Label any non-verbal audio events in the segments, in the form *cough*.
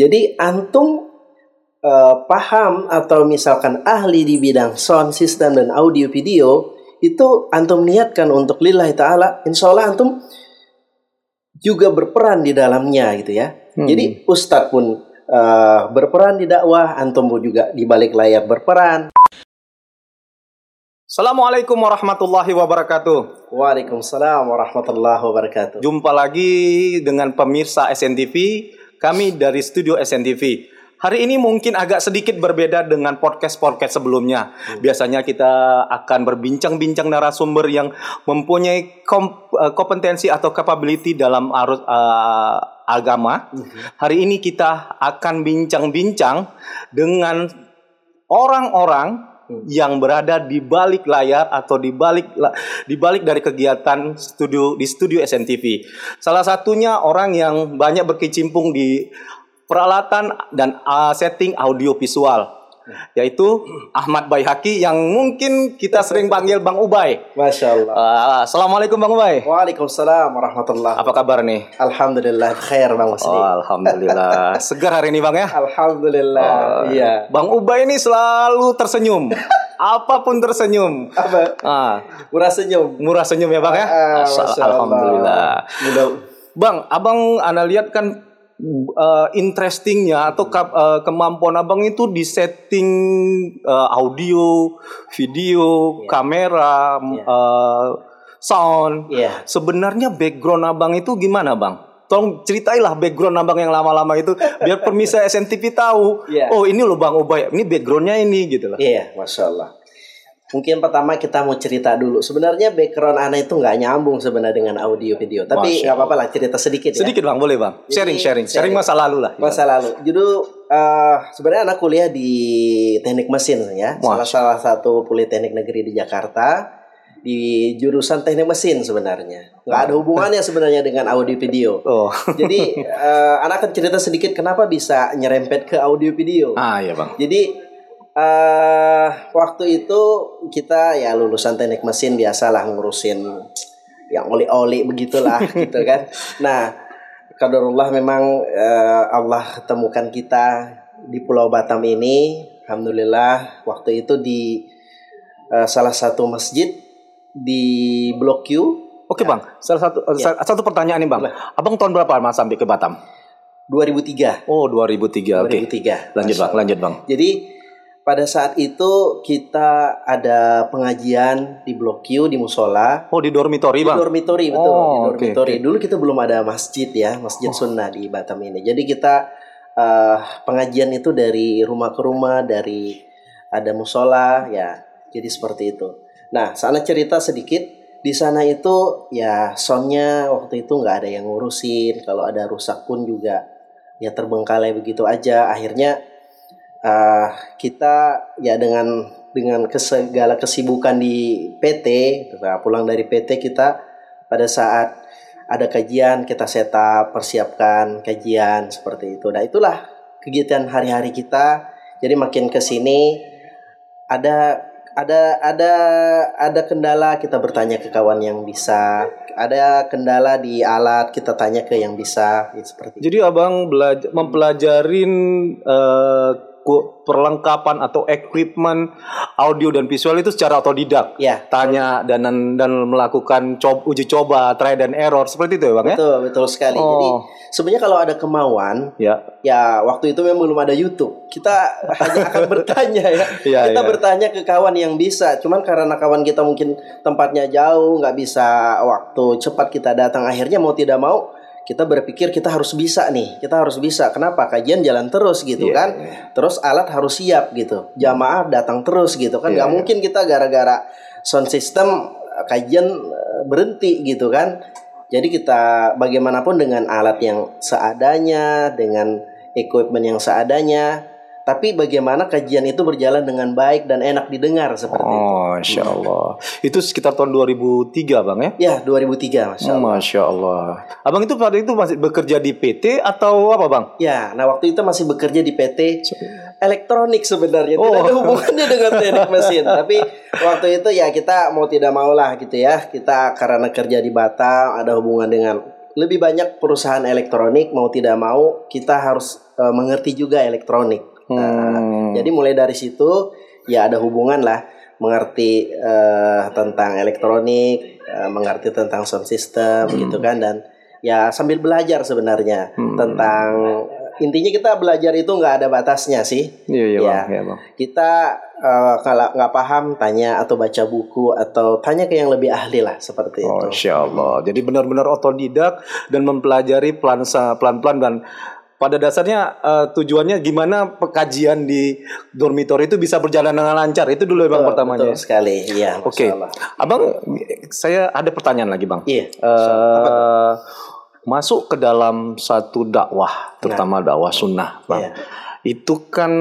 Jadi antum uh, paham atau misalkan ahli di bidang sound system dan audio video itu antum niatkan untuk lillahi taala, insya Allah antum juga berperan di dalamnya gitu ya. Hmm. Jadi ustadz pun uh, berperan di dakwah, antum pun juga di balik layar berperan. Assalamualaikum warahmatullahi wabarakatuh. Waalaikumsalam warahmatullahi wabarakatuh. Jumpa lagi dengan pemirsa SNTV, kami dari studio SNTV. Hari ini mungkin agak sedikit berbeda dengan podcast-podcast sebelumnya. Biasanya kita akan berbincang-bincang narasumber yang mempunyai eh, kompetensi atau capability dalam arus uh, agama. Hari ini kita akan bincang-bincang dengan orang-orang. Yang berada di balik layar atau di balik di balik dari kegiatan studio di studio SNTV. Salah satunya orang yang banyak berkecimpung di peralatan dan uh, setting audio visual yaitu Ahmad Baihaki yang mungkin kita sering panggil Bang Ubay. Masya Allah. Uh, Assalamualaikum Bang Ubay. Waalaikumsalam warahmatullah. Apa kabar nih? Alhamdulillah khair Bang Masni. Oh, Alhamdulillah. *laughs* Segar hari ini Bang ya? Alhamdulillah. Oh, iya. Bang Ubay ini selalu tersenyum. *laughs* Apa pun tersenyum. Apa? Ah. Murah senyum. Murah senyum ya Bang ya? Ah, Alhamdulillah. Bang, abang anda lihat kan uh, interestingnya atau ke, uh, kemampuan abang itu di setting uh, audio, video, yeah. kamera, yeah. Uh, sound. Yeah. Sebenarnya background abang itu gimana bang? Tolong ceritailah background abang yang lama-lama itu biar permisa SNTV tahu. Yeah. Oh ini loh bang Ubay, ini backgroundnya ini gitu lah. Iya, yeah, masya Allah. Mungkin pertama kita mau cerita dulu. Sebenarnya background Ana itu nggak nyambung sebenarnya dengan audio video. Tapi nggak apa-apa lah cerita sedikit ya. Sedikit bang, boleh bang. Sharing, sharing, sharing, masa lalu lah. Masa lalu. Jadi uh, sebenarnya anak kuliah di teknik mesin ya. Salah salah satu politeknik negeri di Jakarta di jurusan teknik mesin sebenarnya nggak ada hubungannya sebenarnya dengan audio video. Oh. Jadi uh, anak akan cerita sedikit kenapa bisa nyerempet ke audio video. Ah iya bang. Jadi uh, waktu itu kita ya lulusan teknik mesin biasalah ngurusin yang oli-oli begitulah *laughs* gitu kan. Nah, kadarullah memang uh, Allah temukan kita di Pulau Batam ini. Alhamdulillah waktu itu di uh, salah satu masjid di Blok Q. Oke ya. bang, salah satu ya. satu pertanyaan nih bang. Abang tahun berapa mas sampai ke Batam? 2003. Oh 2003. 2003. Oke. Okay. Lanjut bang, lanjut bang. Jadi pada saat itu kita ada pengajian di Blok Q di musola. Oh di dormitori bang? Di dormitori betul. Oh, di dormitori. Okay, okay. Dulu kita belum ada masjid ya, masjid oh. sunnah di Batam ini. Jadi kita uh, pengajian itu dari rumah ke rumah, dari ada musola ya. Jadi seperti itu. Nah sana cerita sedikit. Di sana itu ya soundnya waktu itu nggak ada yang ngurusin. Kalau ada rusak pun juga ya terbengkalai begitu aja. Akhirnya uh, kita ya dengan dengan segala kesibukan di PT, pulang dari PT kita pada saat ada kajian kita setup, persiapkan kajian seperti itu. Nah itulah kegiatan hari-hari kita. Jadi makin ke sini ada ada ada ada kendala kita bertanya ke kawan yang bisa ada kendala di alat kita tanya ke yang bisa ya, seperti jadi abang belajar mempelajarin uh, perlengkapan atau equipment audio dan visual itu secara otodidak. Ya. Tanya dan dan melakukan coba, uji coba, try dan error seperti itu ya, Bang betul, ya? Betul, betul sekali. Oh. Jadi sebenarnya kalau ada kemauan, ya. Ya, waktu itu memang belum ada YouTube. Kita *laughs* hanya akan bertanya ya. *laughs* ya kita ya. bertanya ke kawan yang bisa. Cuman karena kawan kita mungkin tempatnya jauh, nggak bisa waktu cepat kita datang. Akhirnya mau tidak mau kita berpikir kita harus bisa nih, kita harus bisa. Kenapa? Kajian jalan terus gitu yeah, kan. Yeah. Terus alat harus siap gitu. Jamaah datang terus gitu kan. Yeah, Gak yeah. mungkin kita gara-gara sound system eh, kajian eh, berhenti gitu kan. Jadi kita bagaimanapun dengan alat yang seadanya, dengan equipment yang seadanya, tapi bagaimana kajian itu berjalan dengan baik dan enak didengar seperti oh, itu. Oh, Masya Allah. Itu sekitar tahun 2003 Bang ya? Ya, 2003 Masya Allah. Masya Allah. Abang itu pada itu masih bekerja di PT atau apa Bang? Ya, nah waktu itu masih bekerja di PT elektronik sebenarnya. Oh. Tidak ada hubungannya dengan teknik mesin. *laughs* Tapi waktu itu ya kita mau tidak mau lah gitu ya. Kita karena kerja di Batam ada hubungan dengan lebih banyak perusahaan elektronik mau tidak mau kita harus uh, mengerti juga elektronik. Hmm. Uh, jadi mulai dari situ ya ada hubungan lah mengerti uh, tentang elektronik, uh, mengerti tentang sound system hmm. gitu kan dan ya sambil belajar sebenarnya hmm. tentang intinya kita belajar itu nggak ada batasnya sih. Iya iya ya. bang. Bang. Kita uh, kalau nggak paham tanya atau baca buku atau tanya ke yang lebih ahli lah seperti oh, itu. Insya Allah. Jadi benar-benar otodidak dan mempelajari pelan pelan-pelan dan pada dasarnya uh, tujuannya gimana pekajian di dormitori itu bisa berjalan dengan lancar itu dulu betul, bang pertamanya. Betul sekali, iya. Oke, okay. abang, saya ada pertanyaan lagi bang. Iya. Uh, masuk ke dalam satu dakwah, terutama nah. dakwah sunnah, bang. Iya. Itu kan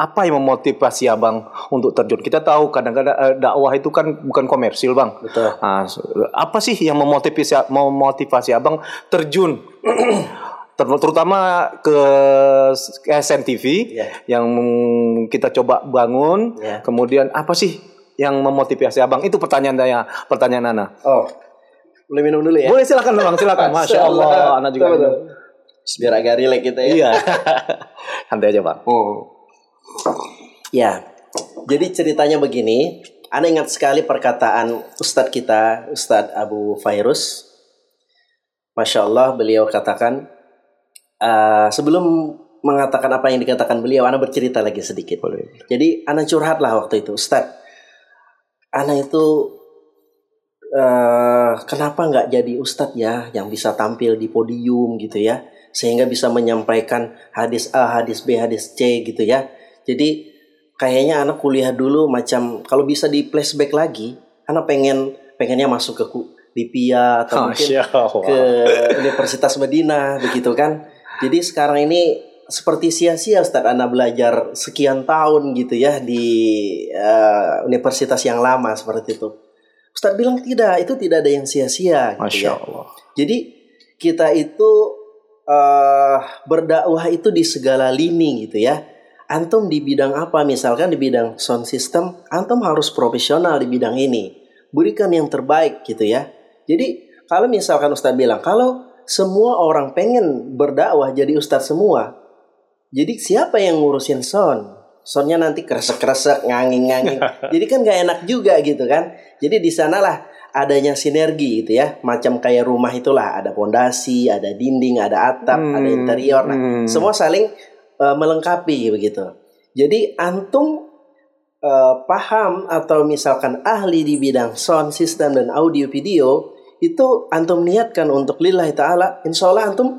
apa yang memotivasi abang untuk terjun? Kita tahu kadang-kadang uh, dakwah itu kan bukan komersil, bang. Betul. Nah, apa sih yang memotivasi memotivasi abang terjun? *clears throat* terutama ke SNTV yeah. yang kita coba bangun. Yeah. Kemudian apa sih yang memotivasi abang? Itu pertanyaan saya, pertanyaan Nana. Oh, boleh minum dulu ya? Boleh silakan bang, silakan. *laughs* Masya Allah, Ana juga. Betul, Biar agak rileks kita ya. Iya. *laughs* Santai aja bang. Oh. Ya, jadi ceritanya begini. Ana ingat sekali perkataan Ustadz kita, Ustadz Abu Fairus. Masya Allah, beliau katakan, uh, sebelum mengatakan apa yang dikatakan beliau, Ana bercerita lagi sedikit. Boleh. Jadi Ana curhat lah waktu itu, Ustaz. Ana itu uh, kenapa nggak jadi Ustadz ya yang bisa tampil di podium gitu ya, sehingga bisa menyampaikan hadis A, hadis B, hadis C gitu ya. Jadi kayaknya anak kuliah dulu macam kalau bisa di flashback lagi, anak pengen pengennya masuk ke di PIA atau mungkin ke Universitas Medina begitu kan jadi sekarang ini seperti sia-sia Ustaz Anda belajar sekian tahun gitu ya di uh, universitas yang lama seperti itu. Ustaz bilang tidak, itu tidak ada yang sia-sia gitu Masya ya. Allah. Jadi kita itu uh, berdakwah itu di segala lini gitu ya. Antum di bidang apa misalkan di bidang sound system, antum harus profesional di bidang ini. Berikan yang terbaik gitu ya. Jadi kalau misalkan Ustaz bilang kalau semua orang pengen berdakwah jadi ustadz semua. Jadi siapa yang ngurusin son? Sonnya nanti kresek-kresek, nganging-nganging. *laughs* jadi kan gak enak juga gitu kan. Jadi di sanalah adanya sinergi gitu ya. Macam kayak rumah itulah ada pondasi, ada dinding, ada atap, hmm, ada interior. Nah, hmm. semua saling uh, melengkapi begitu. Jadi antum uh, paham atau misalkan ahli di bidang sound system dan audio video itu antum niatkan untuk lillahi ta'ala, insya Allah antum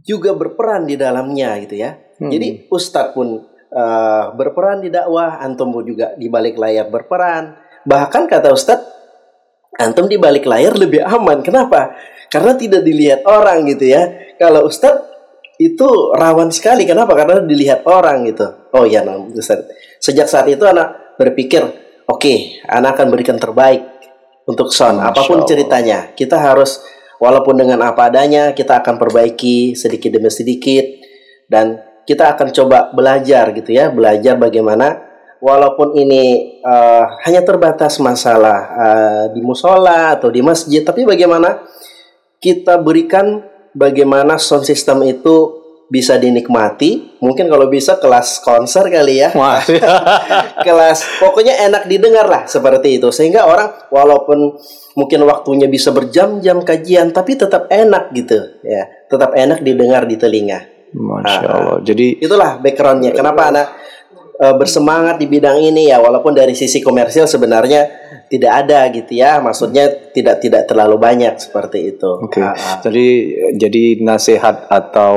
juga berperan di dalamnya gitu ya. Hmm. Jadi ustadz pun uh, berperan di dakwah, antum pun juga di balik layar berperan. Bahkan kata ustadz, antum di balik layar lebih aman. Kenapa? Karena tidak dilihat orang gitu ya. Kalau ustadz itu rawan sekali. Kenapa? Karena dilihat orang gitu. Oh iya, nah, Ustaz. Sejak saat itu anak berpikir, oke, okay, anak akan berikan terbaik untuk sound Masya apa pun Allah. ceritanya kita harus walaupun dengan apa adanya kita akan perbaiki sedikit demi sedikit dan kita akan coba belajar gitu ya belajar bagaimana walaupun ini uh, hanya terbatas masalah uh, di musola atau di masjid tapi bagaimana kita berikan bagaimana sound system itu bisa dinikmati. Mungkin kalau bisa kelas konser kali ya. *laughs* kelas pokoknya enak didengar lah seperti itu. Sehingga orang walaupun mungkin waktunya bisa berjam-jam kajian tapi tetap enak gitu ya. Tetap enak didengar di telinga. Masya ah, Allah. Jadi itulah backgroundnya. Kenapa anak uh, bersemangat di bidang ini ya walaupun dari sisi komersil sebenarnya tidak ada gitu ya maksudnya tidak tidak terlalu banyak seperti itu. Oke. Okay. Uh, uh. Jadi jadi nasihat atau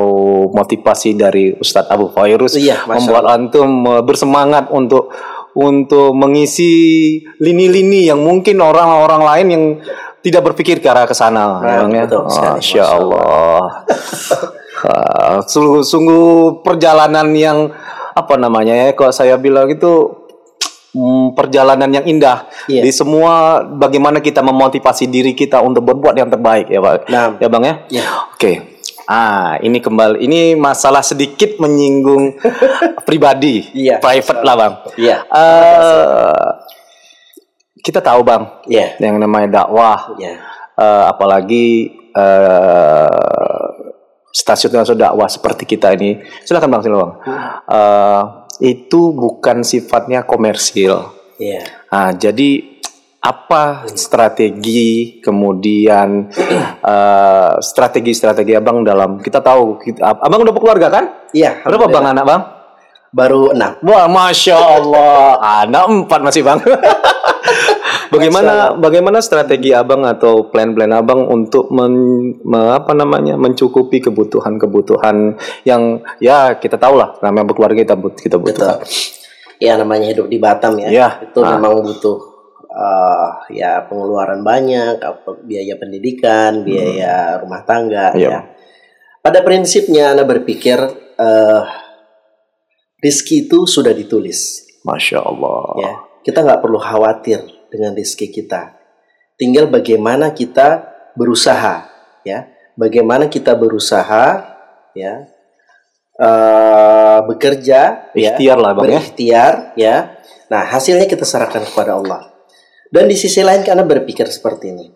motivasi dari Ustadz Abu Fairus iya, membuat antum eh, bersemangat untuk untuk mengisi lini-lini yang mungkin orang-orang lain yang tidak berpikir ke arah ke sana. Nah, ya, betul sekali. Masya Allah. *laughs* Sungguh-sungguh perjalanan yang apa namanya ya? Kalau saya bilang itu Hmm, perjalanan yang indah yeah. di semua bagaimana kita memotivasi diri kita untuk berbuat yang terbaik ya Pak. Nah, ya Bang ya. Yeah. Oke. Okay. Ah, ini kembali ini masalah sedikit menyinggung *laughs* pribadi, yeah. private lah Bang. Iya. Yeah. Uh, kita tahu Bang, yeah. yang namanya dakwah. Yeah. Uh, apalagi uh, stasiun stasiun dakwah seperti kita ini, silakan bang, silakan bang. Uh, itu bukan sifatnya komersil. Iya. Nah, jadi apa strategi kemudian uh, strategi-strategi abang dalam kita tahu kita, abang udah berkeluarga kan? Iya. Berapa bang anak bang? Baru enam. Wah, masya Allah, anak empat masih bang. *laughs* bagaimana bagaimana strategi abang atau plan-plan abang untuk men, me, apa namanya mencukupi kebutuhan-kebutuhan yang ya kita tahu lah namanya berkeluarga kita kita butuh. Ya namanya hidup di Batam ya. ya itu ah. memang butuh uh, ya pengeluaran banyak, biaya pendidikan, biaya hmm. rumah tangga ya. ya. Pada prinsipnya Anda berpikir uh, rizki itu sudah ditulis. Masya Allah. Ya, kita nggak perlu khawatir dengan rizki kita. Tinggal bagaimana kita berusaha, ya. Bagaimana kita berusaha, ya, uh, bekerja, ikhtiar ya, lah, bang berikhtiar, ya. ya. Nah, hasilnya kita serahkan kepada Allah. Dan di sisi lain karena berpikir seperti ini.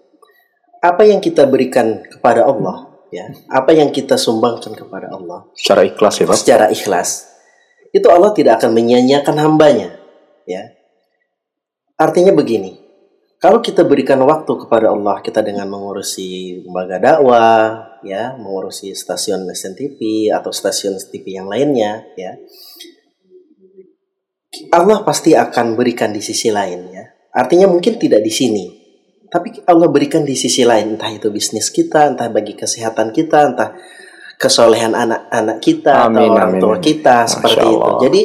Apa yang kita berikan kepada Allah, ya, apa yang kita sumbangkan kepada Allah secara ikhlas ya, Pak. Secara ikhlas itu Allah tidak akan menyanyiakan hambanya ya artinya begini kalau kita berikan waktu kepada Allah kita dengan mengurusi lembaga dakwah ya mengurusi stasiun SNTV atau stasiun TV yang lainnya ya Allah pasti akan berikan di sisi lain ya artinya mungkin tidak di sini tapi Allah berikan di sisi lain entah itu bisnis kita entah bagi kesehatan kita entah kesolehan anak-anak kita amin, atau orang tua kita Masya seperti Allah. itu. Jadi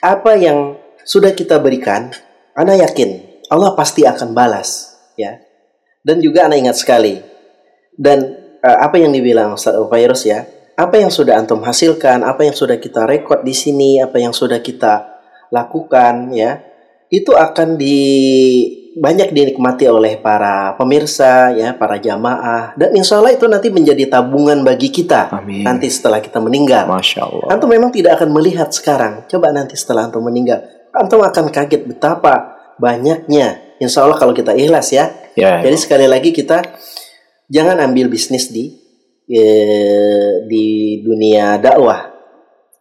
apa yang sudah kita berikan, anak yakin Allah pasti akan balas, ya. Dan juga anak ingat sekali. Dan uh, apa yang dibilang Ustaz Virus ya, apa yang sudah antum hasilkan, apa yang sudah kita rekod di sini, apa yang sudah kita lakukan, ya, itu akan di banyak dinikmati oleh para pemirsa ya para jamaah dan insya Allah itu nanti menjadi tabungan bagi kita Amin. nanti setelah kita meninggal Masya Allah antum memang tidak akan melihat sekarang coba nanti setelah antum meninggal antum akan kaget betapa banyaknya insya Allah kalau kita ikhlas ya, ya, ya. jadi sekali lagi kita jangan ambil bisnis di eh, di dunia dakwah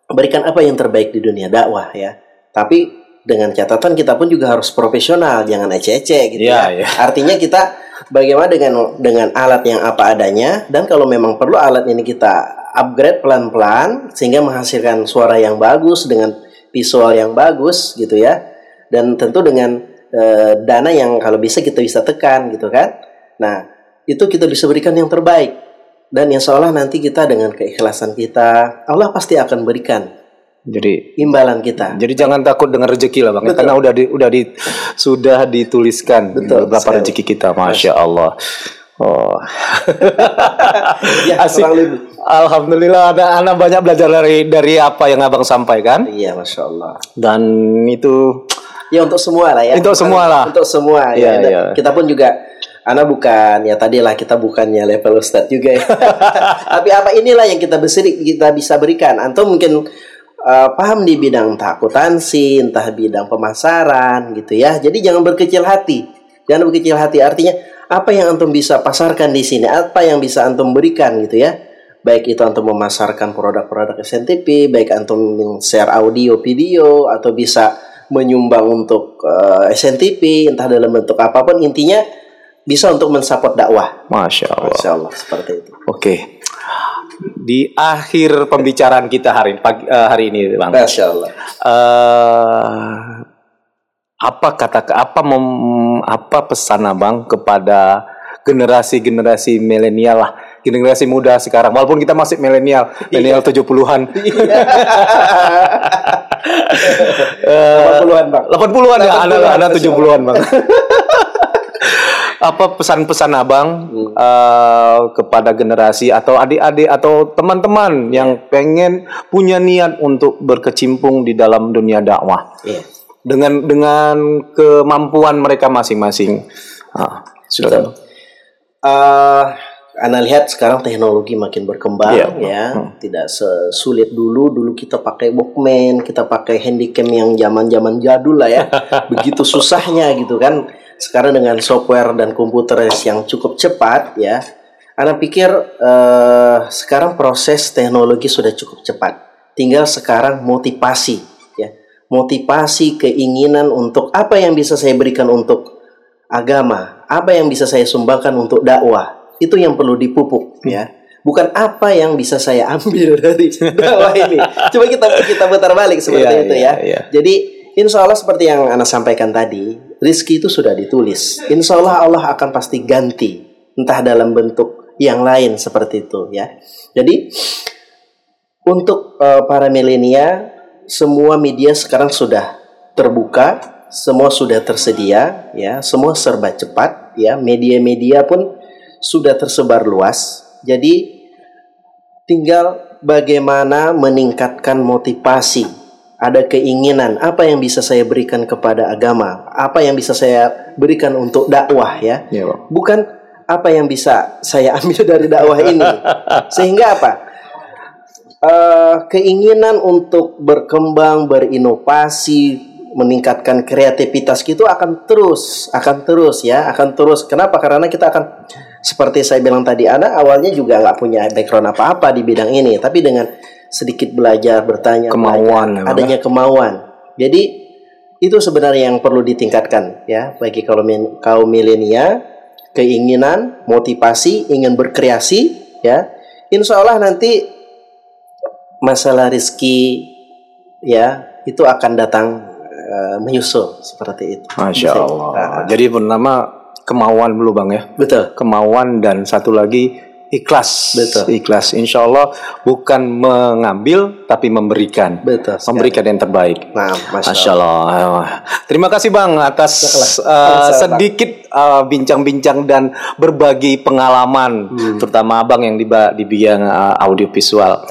berikan apa yang terbaik di dunia dakwah ya tapi dengan catatan kita pun juga harus profesional, jangan ece-ece gitu yeah, ya. Yeah. Artinya kita bagaimana dengan dengan alat yang apa adanya dan kalau memang perlu alat ini kita upgrade pelan-pelan sehingga menghasilkan suara yang bagus dengan visual yang bagus gitu ya. Dan tentu dengan e, dana yang kalau bisa kita bisa tekan gitu kan. Nah, itu kita bisa berikan yang terbaik. Dan yang seolah nanti kita dengan keikhlasan kita, Allah pasti akan berikan jadi imbalan kita. Jadi jangan takut dengan rezeki lah bang, Betul. karena udah di, udah di sudah dituliskan Betul, berapa rezeki kita, masya Allah. Oh, ya, *laughs* asik. Alhamdulillah ada anak banyak belajar dari dari apa yang abang sampaikan. Iya, masya Allah. Dan itu ya untuk semua lah ya. Untuk semua lah. Untuk semua ya. ya, ya. Kita pun juga Ana bukan ya tadilah kita bukannya level ustadz juga ya. *laughs* Tapi apa inilah yang kita bisa kita bisa berikan. Antum mungkin uh, paham di bidang entah akuntansi, entah bidang pemasaran gitu ya. Jadi jangan berkecil hati. Jangan berkecil hati. Artinya apa yang antum bisa pasarkan di sini, apa yang bisa antum berikan gitu ya. Baik itu antum memasarkan produk-produk SNTP, baik antum share audio, video atau bisa menyumbang untuk uh, eh, SNTP entah dalam bentuk apa pun intinya bisa untuk mensupport dakwah. Masya Allah. Masya Allah seperti itu. Oke. Okay di akhir pembicaraan kita hari pagi, uh, hari ini, Bang. Masya Allah. Uh, apa kata apa mem, apa pesan abang kepada generasi-generasi milenial lah, generasi muda sekarang. Walaupun kita masih milenial, milenial tujuh puluhan. *laughs* Delapan puluhan bang. Delapan puluhan ya, anak tujuh puluhan bang. *laughs* apa pesan-pesan abang hmm. uh, kepada generasi atau adik-adik atau teman-teman yang pengen punya niat untuk berkecimpung di dalam dunia dakwah yeah. Dengan dengan kemampuan mereka masing-masing. Uh, sudah. Uh, Anda lihat sekarang teknologi makin berkembang yeah. ya, hmm. tidak sesulit dulu. Dulu kita pakai Walkman, kita pakai handycam yang zaman-zaman jadul lah ya. *laughs* Begitu susahnya gitu kan sekarang dengan software dan komputer yang cukup cepat ya Anda pikir uh, sekarang proses teknologi sudah cukup cepat. Tinggal sekarang motivasi, motivasi keinginan untuk apa yang bisa saya berikan untuk agama, apa yang bisa saya sumbangkan untuk dakwah, itu yang perlu dipupuk, ya bukan apa yang bisa saya *laughs* ambil dari dakwah ini. Coba kita kita putar balik seperti yeah, itu yeah, ya. Yeah. Jadi insya Allah seperti yang Anda sampaikan tadi, rizki itu sudah ditulis. Insya Allah Allah akan pasti ganti, entah dalam bentuk yang lain seperti itu ya. Jadi untuk uh, para milenial, semua media sekarang sudah terbuka, semua sudah tersedia, ya, semua serba cepat, ya, media-media pun sudah tersebar luas. Jadi Tinggal bagaimana meningkatkan motivasi. Ada keinginan apa yang bisa saya berikan kepada agama, apa yang bisa saya berikan untuk dakwah ya. ya Bukan apa yang bisa saya ambil *laughs* dari dakwah ini. Sehingga apa? Uh, keinginan untuk berkembang, berinovasi, meningkatkan kreativitas itu akan terus, akan terus ya, akan terus. Kenapa? Karena kita akan seperti saya bilang tadi, Anda awalnya juga nggak punya background apa-apa di bidang ini, tapi dengan sedikit belajar, bertanya, kemauan, belajar, adanya kemauan. Jadi itu sebenarnya yang perlu ditingkatkan ya bagi kaum kaum milenial, keinginan, motivasi, ingin berkreasi ya. Insya Allah nanti masalah rizki ya itu akan datang uh, menyusul seperti itu. Masya Allah. Nah, Jadi bernama kemauan dulu bang ya. Betul. Kemauan dan satu lagi ikhlas. Betul. Ikhlas. Insya Allah bukan mengambil tapi memberikan. Betul. Sekali. Memberikan yang terbaik. Nah, masya, masya Allah. Allah. Terima kasih bang atas uh, sedikit uh, bincang-bincang dan berbagi pengalaman, hmm. terutama abang yang di di bidang uh, audiovisual.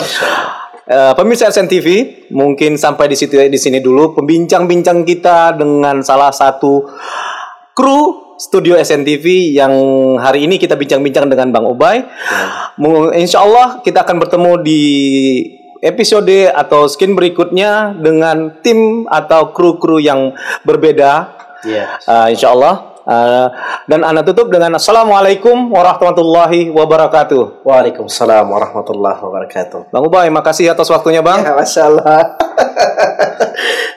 Uh, pemirsa SNTV, mungkin sampai di situ di sini dulu pembincang-bincang kita dengan salah satu kru studio SNTV yang hari ini kita bincang-bincang dengan Bang Ubay. Ya. Insya Allah kita akan bertemu di episode atau skin berikutnya dengan tim atau kru-kru yang berbeda. Ya. Uh, insya Allah. Uh, dan anda tutup dengan Assalamualaikum warahmatullahi wabarakatuh. Waalaikumsalam warahmatullahi wabarakatuh. Bang Ubay, makasih atas waktunya Bang. Ya, Masya Allah. *laughs*